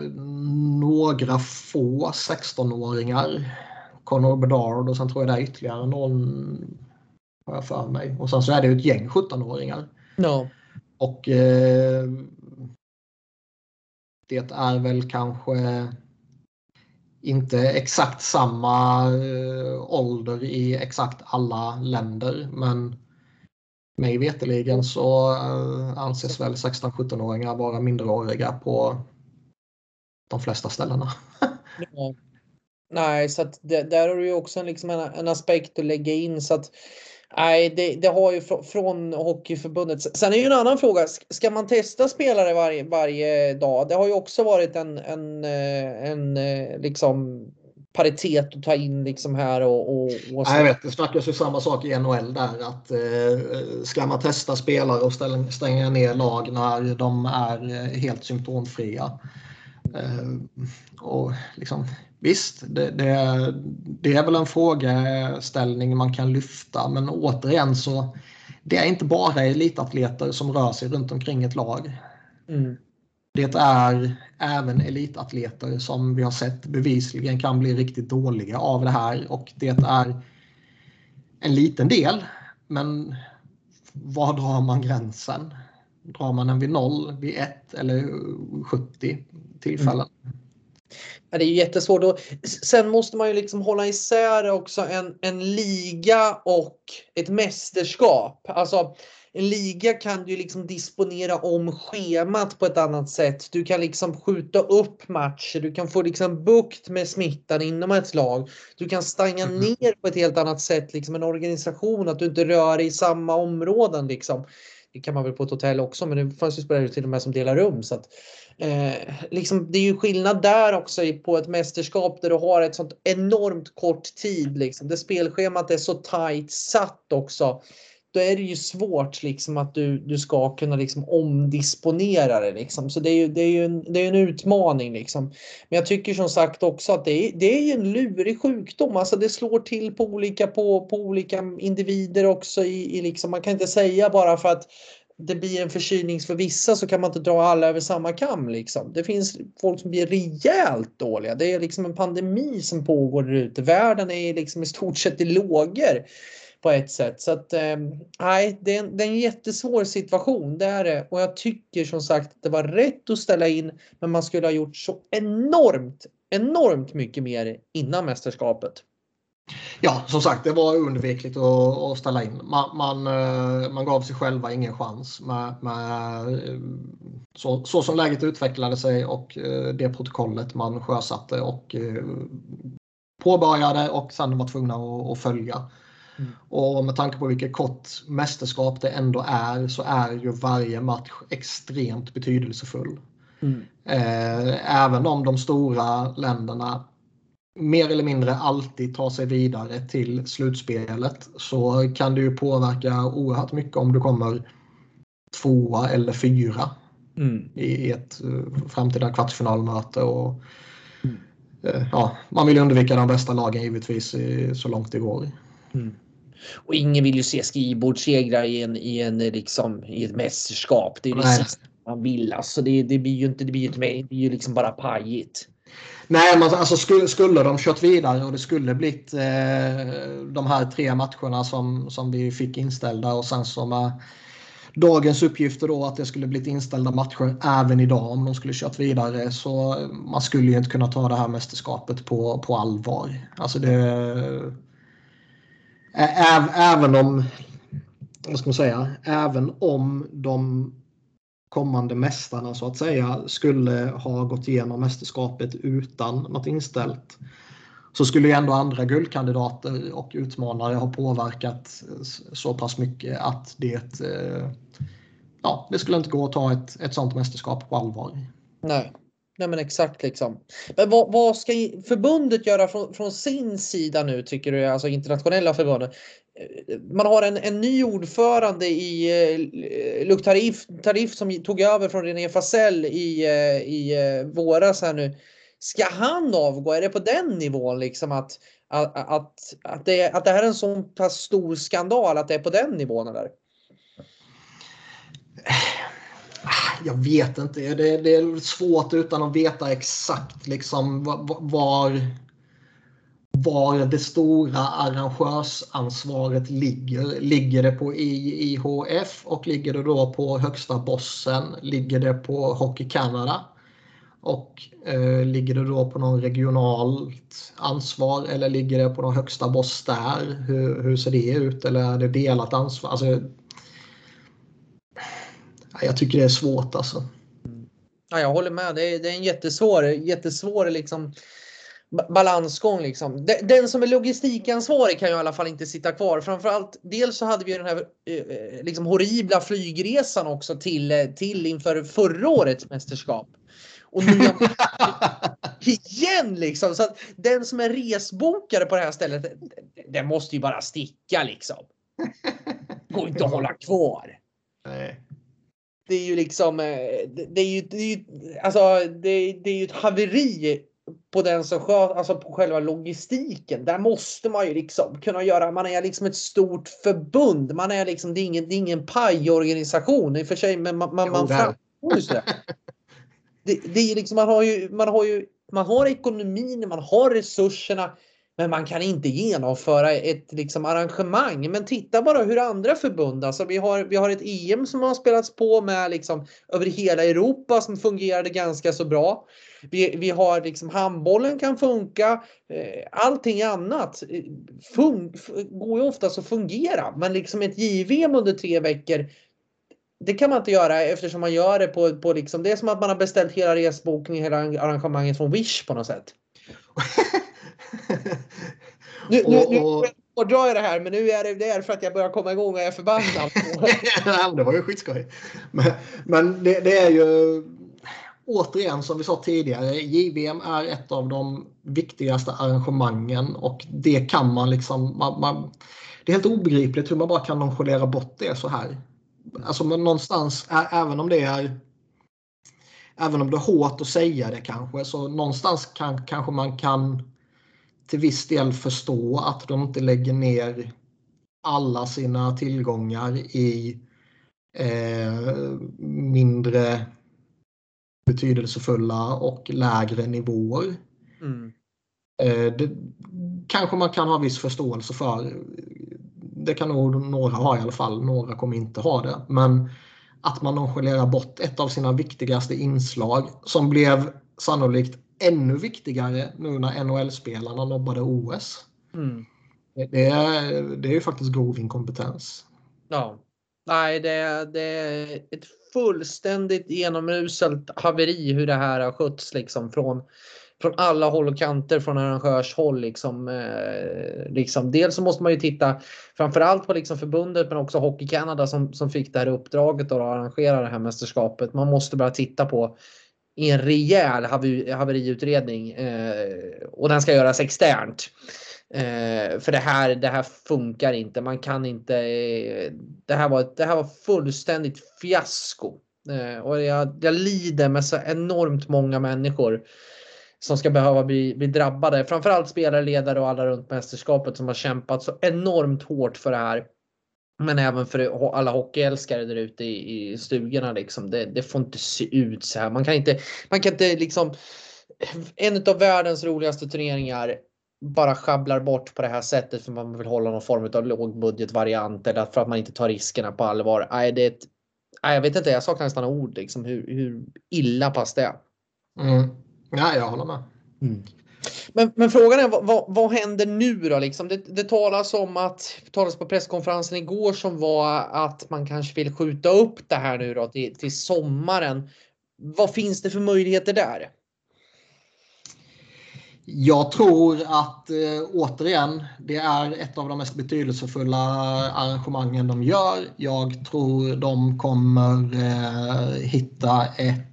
några få 16-åringar. Conor Bedard och sen tror jag det är ytterligare någon har jag för mig. Och sen så är det ett gäng 17-åringar. No. Och eh, det är väl kanske inte exakt samma eh, ålder i exakt alla länder men mig veterligen så eh, anses väl 16-17-åringar vara minderåriga på de flesta ställena. [LAUGHS] Nej, så att det, där har du ju också liksom en, en aspekt att lägga in så att Nej, det, det, har ju fr från Hockeyförbundet. Sen är ju en annan fråga. Ska man testa spelare varje, varje dag? Det har ju också varit en, en, eh, en eh, liksom paritet att ta in liksom här och, och, och Jag vet, det snackas ju samma sak i NHL där att eh, ska man testa spelare och ställa, stänga ner lag när de är eh, helt symptomfria. Eh, och liksom, Visst, det, det, det, är väl en frågeställning man kan lyfta men återigen så det är inte bara elitatleter som rör sig runt omkring ett lag. Mm. Det är även elitatleter som vi har sett bevisligen kan bli riktigt dåliga av det här och det är en liten del. Men var drar man gränsen? Drar man den vid 0, vid 1 eller 70 tillfällen? Mm. Ja, det är jättesvårt. Och sen måste man ju liksom hålla isär också en, en liga och ett mästerskap. Alltså, en liga kan du liksom disponera om schemat på ett annat sätt. Du kan liksom skjuta upp matcher, du kan få liksom bukt med smittan inom ett lag. Du kan stänga mm. ner på ett helt annat sätt, liksom en organisation, att du inte rör dig i samma områden. Liksom. Det kan man väl på ett hotell också, men det fanns ju spelare till och med som delar rum. Så att, Eh, liksom, det är ju skillnad där också på ett mästerskap där du har ett sånt enormt kort tid. Liksom. Det spelschemat är så tight satt också. då är det ju svårt liksom att du, du ska kunna liksom omdisponera det. Liksom. Så det är ju, det är ju en, det är en utmaning. Liksom. Men jag tycker som sagt också att det är, det är ju en lurig sjukdom. Alltså det slår till på olika, på, på olika individer också. I, i liksom, man kan inte säga bara för att det blir en förkylning för vissa så kan man inte dra alla över samma kam. Liksom. Det finns folk som blir rejält dåliga. Det är liksom en pandemi som pågår där ute. Världen är liksom i stort sett i lågor på ett sätt. Så att eh, nej, det är, en, det är en jättesvår situation. Det är det. Och jag tycker som sagt att det var rätt att ställa in. Men man skulle ha gjort så enormt, enormt mycket mer innan mästerskapet. Ja, som sagt, det var undvikligt att, att ställa in. Man, man, eh, man, gav sig själva ingen chans med, med eh, så, så, som läget utvecklade sig och eh, det protokollet man sjösatte och påbörjade och sen var tvungna att, att följa. Mm. Och med tanke på vilket kort mästerskap det ändå är så är ju varje match extremt betydelsefull. Mm. Även om de stora länderna mer eller mindre alltid tar sig vidare till slutspelet så kan det ju påverka oerhört mycket om du kommer tvåa eller fyra mm. i ett eh, framtida kvartsfinalmöte. Och, mm. Eh, ja, man vill undvika de bästa lagen givetvis så långt det går. Mm. Och ingen vill ju se skrivbordssegrar i, en, i, en, liksom, i ett mästerskap. Det är det sista man vill. Alltså det, det blir ju inte, det blir ju, det blir ju liksom bara pajigt. Nej, men alltså, alltså skulle, skulle de kört vidare och det skulle blivit eh, de här tre matcherna som, som vi fick inställda och sen så med dagens uppgifter då att det skulle blivit inställda matcher även idag om de skulle kört vidare så man skulle ju inte kunna ta det här mästerskapet på, på allvar. Alltså det... Ä, även om, vad ska man säga, även om de kommande mästarna så att säga skulle ha gått igenom mästerskapet utan något inställt så skulle ju ändå andra guldkandidater och utmanare ha påverkat så pass mycket att det, eh, ja, det skulle inte gå att ta ett, ett sånt mästerskap på allvar. Nej. Nej men exakt liksom. Men vad, vad ska förbundet göra från, från, sin sida nu tycker du? Alltså internationella förbundet man har en, en ny ordförande i eh, Luc Tarif, Tarif som tog över från René Fasell i, eh, i eh, våras här nu. Ska han avgå? Är det på den nivån liksom att, att, att, att, det, att det här är en så pass stor skandal att det är på den nivån eller? [SIGHS] Jag vet inte. Det, det är svårt utan att veta exakt liksom var var var det stora arrangörsansvaret ligger. Ligger det på IHF och ligger det då på högsta bossen? Ligger det på Hockey Canada? Och eh, ligger det då på någon regionalt ansvar eller ligger det på någon högsta boss där? Hur, hur ser det ut? Eller är det delat ansvar? Alltså, jag tycker det är svårt alltså. Ja, jag håller med. Det är, det är en jättesvår, jättesvår liksom, balansgång liksom. Den som är logistikansvarig kan ju i alla fall inte sitta kvar. Framförallt dels så hade vi den här eh, eh, liksom horribla flygresan också till, eh, till inför förra årets mästerskap. Och nu [LAUGHS] igen liksom. Så att den som är resbokare på det här stället, den måste ju bara sticka liksom. Går inte att hålla kvar. Nej. Det är ju liksom, det är ju, det är ju, alltså det, det är ju ett haveri på den som sköter, alltså på själva logistiken. Där måste man ju liksom kunna göra, man är liksom ett stort förbund. Man är liksom, det är ingen, det är ingen pajorganisation i och för sig, men man, man, man framstår det. det. Det är liksom, man har ju, man har ju, man har ekonomin, man har resurserna. Men man kan inte genomföra ett liksom, arrangemang. Men titta bara hur andra förbund, alltså vi har, vi har ett EM som har spelats på med liksom, över hela Europa som fungerade ganska så bra. Vi, vi har liksom handbollen kan funka. Eh, allting annat eh, fun, går ju oftast att fungera. Men liksom ett JVM under tre veckor det kan man inte göra eftersom man gör det på, på liksom, det är som att man har beställt hela resbokningen, hela arrangemanget från Wish på något sätt. [LAUGHS] nu, nu, nu hårdrar jag det här, men nu är det, det är för att jag börjar komma igång och är förbannad. [LAUGHS] det var ju skitskoj. Men, men det, det, är ju återigen som vi sa tidigare, JVM är ett av de viktigaste arrangemangen och det kan man liksom, man, man, det är helt obegripligt hur man bara kan nonchalera bort det så här. Alltså men någonstans, även om det är Även om det är hårt att säga det kanske, så någonstans kan, kanske man kan till viss del förstå att de inte lägger ner alla sina tillgångar i eh, mindre betydelsefulla och lägre nivåer. Mm. Eh, det kanske man kan ha viss förståelse för. Det kan nog några ha i alla fall. Några kommer inte ha det. Men att man nonchalerar bort ett av sina viktigaste inslag som blev sannolikt ännu viktigare nu när NHL-spelarna nobbade OS. Mm. Det, är, det är ju faktiskt grov inkompetens. Ja. Nej, det, det är ett fullständigt genomuselt haveri hur det här har skötts liksom från, från alla håll och kanter från arrangörshåll. Liksom, eh, liksom. Dels så måste man ju titta framförallt på liksom förbundet men också Hockey Canada som, som fick det här uppdraget att arrangera det här mästerskapet. Man måste bara titta på i en rejäl haveriutredning eh, och den ska göras externt. Eh, för det här, det här funkar inte. Man kan inte. Eh, det, här var, det här var fullständigt fiasko. Och jag, jag lider med så enormt många människor som ska behöva bli, bli drabbade. Framförallt spelare, ledare och alla runt mästerskapet som har kämpat så enormt hårt för det här. Men även för alla hockeyälskare där ute i, i stugorna. Liksom. Det, det, får inte se ut så här. Man kan inte, man kan inte liksom. En av världens roligaste turneringar bara schabblar bort på det här sättet för man vill hålla någon form av lågbudgetvariant eller för att man inte tar riskerna på allvar. Nej, det är ett, nej, jag vet inte, jag saknar nästan ord liksom hur, hur illa pass det är. Mm. Ja, jag håller med. Mm. Men, men, frågan är vad, vad, vad, händer nu då? Liksom? Det, det talas om att, talas på presskonferensen igår som var att man kanske vill skjuta upp det här nu då till, till sommaren. Vad finns det för möjligheter där? Jag tror att eh, återigen, det är ett av de mest betydelsefulla arrangemangen de gör. Jag tror de kommer eh, hitta ett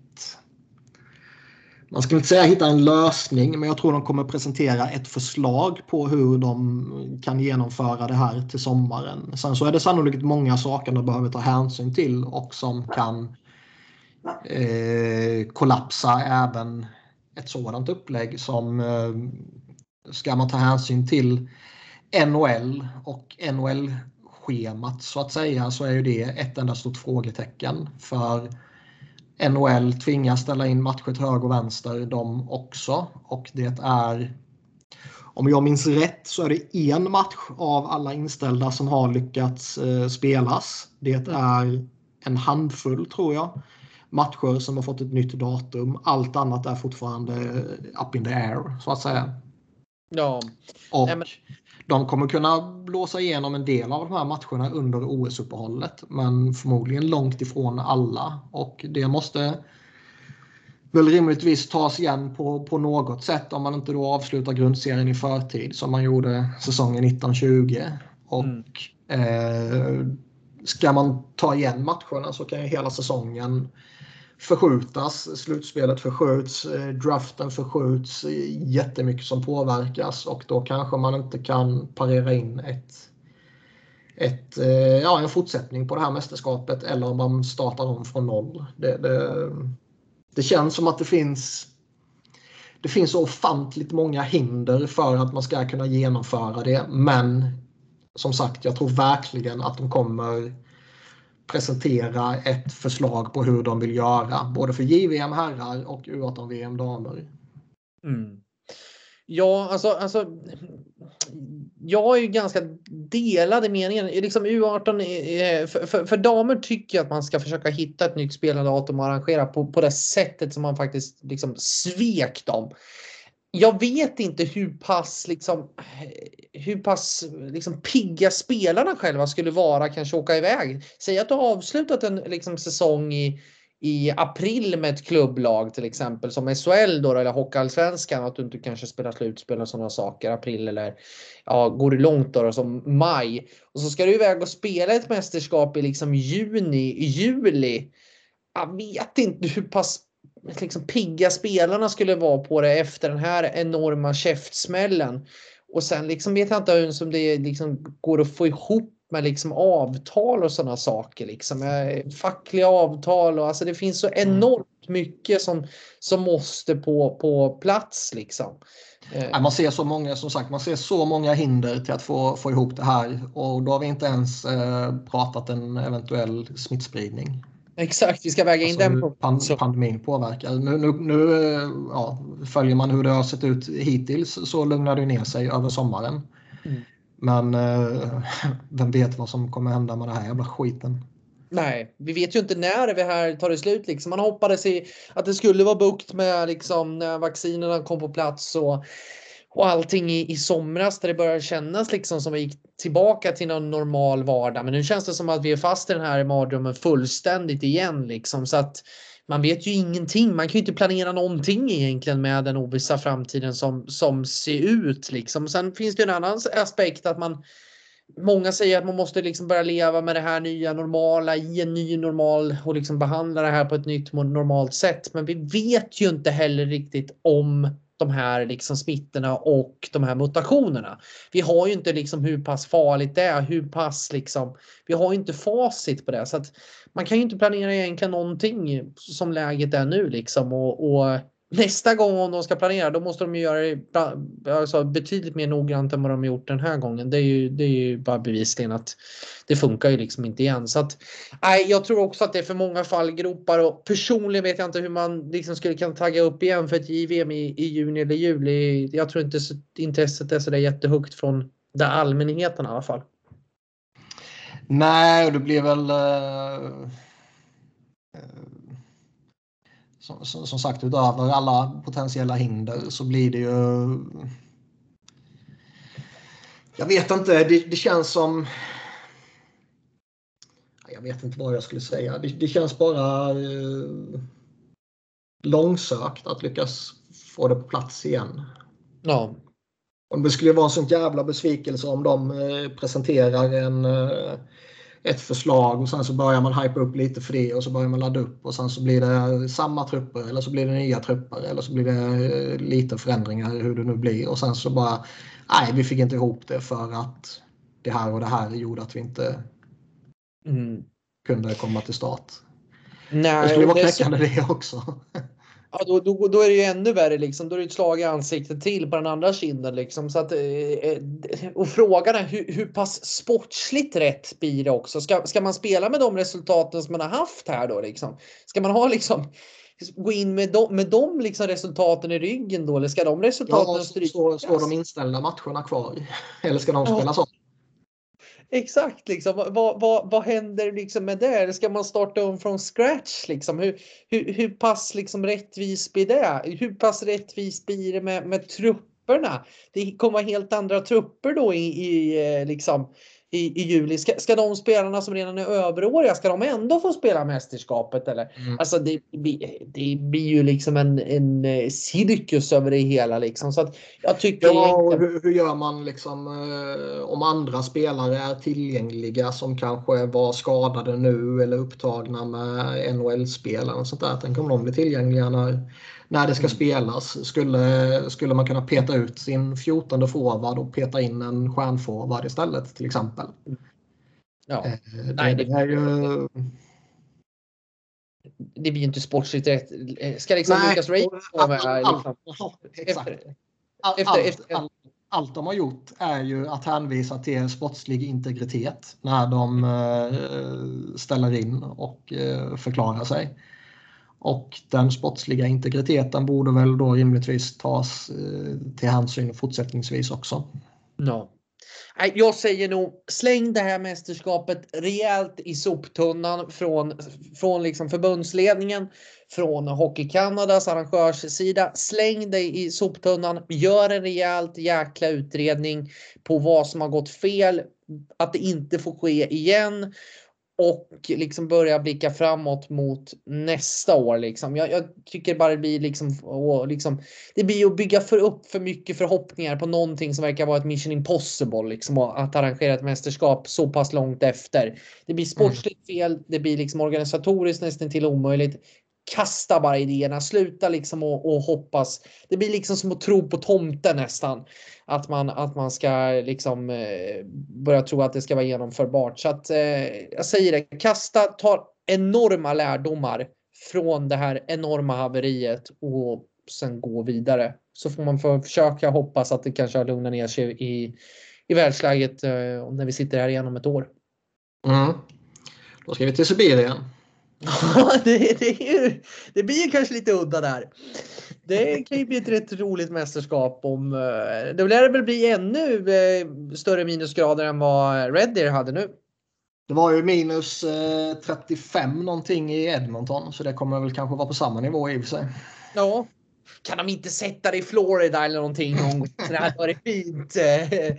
man ska inte säga hitta en lösning, men jag tror de kommer presentera ett förslag på hur de kan genomföra det här till sommaren. Sen så är det sannolikt många saker de behöver ta hänsyn till och som kan eh, kollapsa även ett sådant upplägg som eh, ska man ta hänsyn till NHL och NHL-schemat så att säga så är ju det ett enda stort frågetecken. För NHL tvingas ställa in matcher till höger och vänster de också. Och det är, om jag minns rätt, så är det en match av alla inställda som har lyckats eh, spelas. Det är en handfull tror jag matcher som har fått ett nytt datum. Allt annat är fortfarande up in the air så att säga. Ja. Och Nej, men... de kommer kunna blåsa igenom en del av de här matcherna under OS-uppehållet. Men förmodligen långt ifrån alla. Och det måste väl rimligtvis tas igen på, på något sätt om man inte då avslutar grundserien i förtid som man gjorde säsongen 1920. Och mm. eh, ska man ta igen matcherna så kan ju hela säsongen förskjutas. Slutspelet förskjuts, eh, draften förskjuts, eh, jättemycket som påverkas och då kanske man inte kan parera in ett, ett, eh, ja, en fortsättning på det här mästerskapet eller om man startar om från noll. Det, det, det känns som att det finns det finns så ofantligt många hinder för att man ska kunna genomföra det men som sagt, jag tror verkligen att de kommer presentera ett förslag på hur de vill göra. Både för JVM herrar och U18-VM damer. Mm. Ja, alltså, alltså. Jag är ju ganska delade meningen Liksom U18 eh, eh, för, för, för, damer tycker jag att man ska försöka hitta ett nytt spelardatum och arrangera på, på det sättet som man faktiskt liksom svek dem jag vet inte hur pass, liksom, hur pass liksom, pigga spelarna själva skulle vara kanske åka iväg. Säg att du har avslutat en liksom, säsong i, i april med ett klubblag till exempel som SHL då eller Hockeyallsvenskan att du inte kanske spelar slutspel och sådana saker april eller ja, går det långt då, då som maj och så ska du iväg och spela ett mästerskap i liksom juni, juli. Jag vet inte hur pass liksom pigga spelarna skulle vara på det efter den här enorma käftsmällen. Och sen liksom vet jag inte ens om det liksom går att få ihop med liksom avtal och sådana saker. Liksom. Fackliga avtal och alltså det finns så mm. enormt mycket som, som måste på, på plats. Liksom. Eh. Man ser så många, som sagt, man ser så många hinder till att få, få ihop det här och då har vi inte ens eh, pratat en eventuell smittspridning. Exakt, vi ska väga in alltså, den. Pan, pandemin påverkar. Nu, nu, nu eh, ja, följer man hur det har sett ut hittills så lugnar det ner sig över sommaren. Mm. Men eh, [LAUGHS] vem vet vad som kommer hända med den här jävla skiten. Nej, vi vet ju inte när det här tar det slut. Liksom. Man hoppades i att det skulle vara bukt med liksom, när vaccinerna kom på plats och, och allting i, i somras där det började kännas liksom som vi gick tillbaka till någon normal vardag. Men nu känns det som att vi är fast i den här mardrömmen fullständigt igen. Liksom. Så att man vet ju ingenting. Man kan ju inte planera någonting egentligen med den ovissa framtiden som, som ser ut. Liksom. Sen finns det en annan aspekt att man Många säger att man måste liksom börja leva med det här nya normala i en ny normal och liksom behandla det här på ett nytt normalt sätt. Men vi vet ju inte heller riktigt om de här liksom smittorna och de här mutationerna. Vi har ju inte liksom hur pass farligt det är, hur pass liksom. Vi har ju inte facit på det så att man kan ju inte planera egentligen någonting som läget är nu liksom och, och nästa gång om de ska planera då måste de ju göra det alltså, betydligt mer noggrant än vad de gjort den här gången. Det är ju, det är ju bara bevisligen att det funkar ju liksom inte igen. Så att, nej, jag tror också att det är för många fallgropar och personligen vet jag inte hur man liksom skulle kunna tagga upp igen för ett JVM i, i juni eller juli. Jag tror inte intresset är så där jättehögt från där allmänheten i alla fall. Nej, det blir väl uh som, som, sagt utöver alla potentiella hinder så blir det ju... Jag vet inte, det, det känns som... Jag vet inte vad jag skulle säga. Det, det känns bara eh, långsökt att lyckas få det på plats igen. Ja. Om det skulle vara en sån jävla besvikelse om de eh, presenterar en eh, ett förslag och sen så börjar man hypa upp lite för det och så börjar man ladda upp och sen så blir det samma trupper eller så blir det nya trupper eller så blir det eh, lite förändringar hur det nu blir och sen så bara nej vi fick inte ihop det för att det här och det här gjorde att vi inte mm. kunde komma till start. Nej, det skulle vara knäckande det också. [LAUGHS] Ja, då, då, då, är det ju ännu värre liksom. Då är det ett slag i ansiktet till på den andra kinden liksom. Så att, eh, eh, och frågan är hur, hur pass sportsligt rätt blir det också? Ska, ska man spela med de resultaten som man har haft här då liksom? Ska man ha liksom gå in med de, med de liksom resultaten i ryggen då? Eller ska de resultaten ja, strykas? Står, står de inställda matcherna kvar? Eller ska de spelas om? Exakt, liksom. vad, vad, vad händer liksom med det? Ska man starta om från scratch? Liksom? Hur, hur, hur pass liksom rättvis blir det? Hur pass rättvist blir det med, med trupperna? Det kommer helt andra trupper då i, i eh, liksom, i, i juli. Ska, ska de spelarna som redan är överåriga, ska de ändå få spela mästerskapet? Eller? Mm. Alltså det, det blir ju liksom en, en eh, cirkus över det hela. Liksom. Så att jag tycker ja, och hur, hur gör man liksom, eh, om andra spelare är tillgängliga som kanske var skadade nu eller upptagna med NHL-spel eller sånt där. Tänk om de blir tillgängliga när när det ska mm. spelas. Skulle, skulle man kunna peta ut sin 14 forward och peta in en stjärnforward istället till exempel. Ja. Eh, det, Nej, det, det är ju... Det blir ju inte sportsligt rätt. Ska liksom Nej, Lucas Ray vara med? Liksom, allt, efter, allt, allt de har gjort är ju att hänvisa till sportslig integritet när de uh, ställer in och förklarar sig. Och den sportsliga integriteten borde väl då rimligtvis tas eh, till hänsyn fortsättningsvis också. Ja. Jag säger nog släng det här mästerskapet rejält i soptunnan från, från liksom förbundsledningen, från Hockey Kanadas arrangörssida. Släng dig i soptunnan, gör en rejält jäkla utredning på vad som har gått fel, att det inte får ske igen och liksom börja blicka framåt mot nästa år. Liksom. Jag, jag tycker bara det blir liksom, och liksom, det blir att bygga för upp för mycket förhoppningar på någonting som verkar vara ett mission impossible. Liksom, att arrangera ett mästerskap så pass långt efter. Det blir sportsligt fel, det blir liksom organisatoriskt nästan till omöjligt. kasta bara idéerna. Sluta liksom och, och hoppas. Det blir liksom som att tro på tomten nästan. Att man, att man ska liksom eh, börja tro att det ska vara genomförbart. Så att eh, jag säger det, kasta, ta enorma lärdomar från det här enorma haveriet och sen gå vidare. Så får man försöka hoppas att det kanske har lugnat ner sig i, i världsläget eh, när vi sitter här igen om ett år. Mm. Då ska vi till Sibirien. [LAUGHS] Ja, det, det, ju, det, blir ju kanske lite udda där. Det kan ju bli ett rätt roligt mästerskap om eh, det lär väl bli ännu eh, större minusgrader än vad Red Deer hade nu. Det var ju minus 35 någonting i Edmonton så det kommer väl kanske vara på samma nivå i och för sig. Ja, kan de inte sätta det i Florida eller någonting? Det hade varit fint. Eh,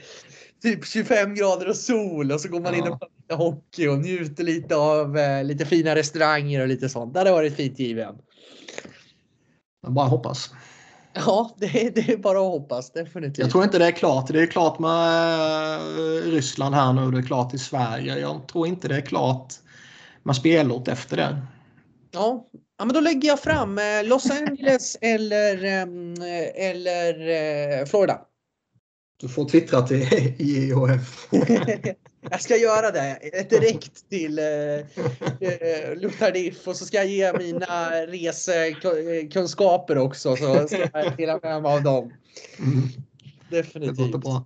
typ 25 grader och sol och så går man ja. in och pratar hockey och njuter lite av eh, lite fina restauranger och lite sånt. Det hade varit fint given. Jag bara hoppas. Ja, det är, det är bara att hoppas definitivt. Jag tror inte det är klart. Det är klart med eh, Ryssland här nu. Det är klart i Sverige. Jag tror inte det är klart med spelort efter det. Ja, Ja, men då lägger jag fram eh, Los Angeles [LAUGHS] eller, ehm, eller eh, Florida. Du får twittra till [LAUGHS] IOF. [LAUGHS] jag ska göra det direkt till eh, Lutardif och så ska jag ge mina resekunskaper också. Så ska jag dela med mig av dem. Mm. Definitivt. Det bra.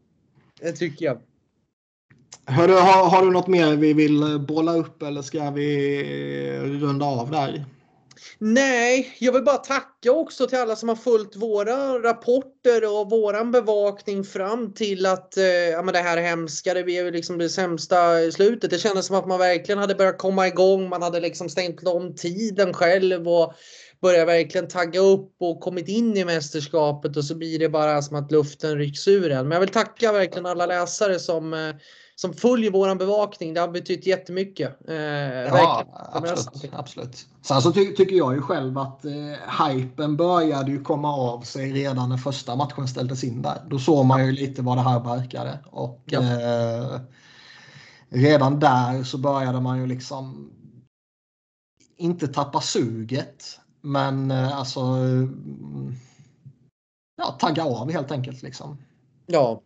Det tycker jag. Hörru, har, har du något mer vi vill bolla upp eller ska vi runda av där? Nej, jag vill bara tacka också till alla som har följt våra rapporter och våran bevakning fram till att eh, ja, men det här hemska, det blev liksom det sämsta slutet. Det kändes som att man verkligen hade börjat komma igång. Man hade liksom stängt om tiden själv och börjat verkligen tagga upp och kommit in i mästerskapet och så blir det bara som att luften rycks ur en. Men jag vill tacka verkligen alla läsare som eh, som följer våran bevakning. Det har betytt jättemycket. Eh, ja, absolut, absolut. Sen så ty tycker jag ju själv att eh, hypen började ju komma av sig redan när första matchen ställdes in där. Då såg man ju lite vad det här verkade. Och ja. eh, redan där så började man ju liksom inte tappa suget. Men eh, alltså ja, tagga av helt enkelt liksom. Ja,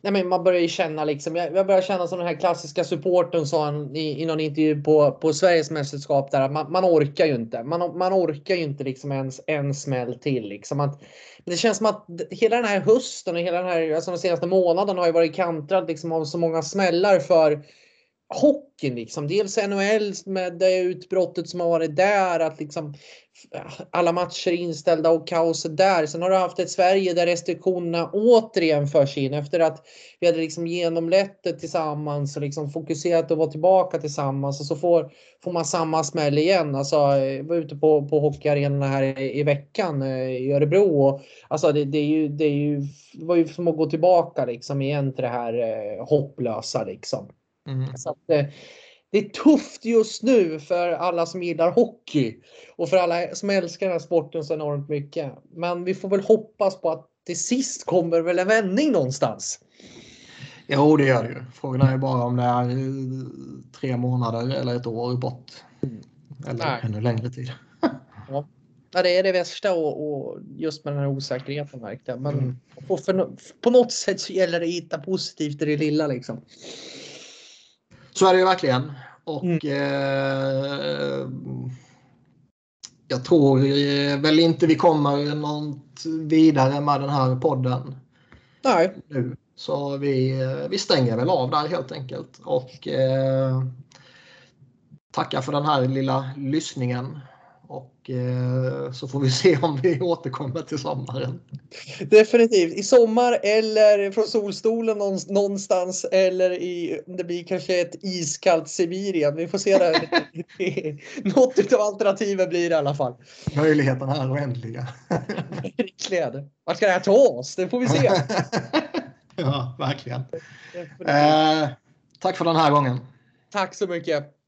Nej, men man börjar ju känna liksom, jag, jag börjar känna som den här klassiska supporten sa han i, i någon intervju på, på Sveriges mästerskap där att man, man orkar ju inte. Man, man orkar ju inte liksom ens en smäll till liksom. Att, det känns som att hela den här hösten och hela den här, alltså de senaste månaden har ju varit kantrad liksom av så många smällar för hockeyn liksom. Dels NHL med det utbrottet som har varit där, att liksom alla matcher är inställda och kaoset där. Sen har du haft ett Sverige där restriktionerna återigen förs in efter att vi hade liksom genomlett det tillsammans och liksom fokuserat och var tillbaka tillsammans och så får, får man samma smäll igen. Alltså, jag var ute på, på hockeyarenorna här i, i veckan eh, i Örebro och alltså det, det, är ju, det, är ju, det var ju som att gå tillbaka liksom igen till det här eh, hopplösa liksom. Mm. Så att, eh, det är tufft just nu för alla som gillar hockey och för alla som älskar den här sporten så enormt mycket. Men vi får väl hoppas på att till sist kommer väl en vändning någonstans. Jo, det gör det ju. Frågan är bara om det är eh, tre månader eller ett år bort. Eller Nej. ännu längre tid. [LAUGHS] ja. ja, det är det värsta och, och just med den här osäkerheten märkte. Men mm. på, för, på något sätt så gäller det att hitta positivt i det lilla liksom. Så är det ju verkligen. Och mm. eh, jag tror väl inte vi kommer något vidare med den här podden. Nej. Nu. Så vi, vi stänger väl av där helt enkelt. Och eh, tackar för den här lilla lyssningen. Och eh, så får vi se [LAUGHS] om vi återkommer till sommaren. Definitivt. I sommar eller från solstolen någonstans eller i, det blir kanske ett iskallt Sibirien. Vi får se där. [LAUGHS] Något av alternativen blir det i alla fall. Möjligheterna är oändliga. [LAUGHS] Verkligen. Vart ska det här ta oss? Det får vi se. ja, verkligen. Eh, tack för den här gången. Tack så mycket.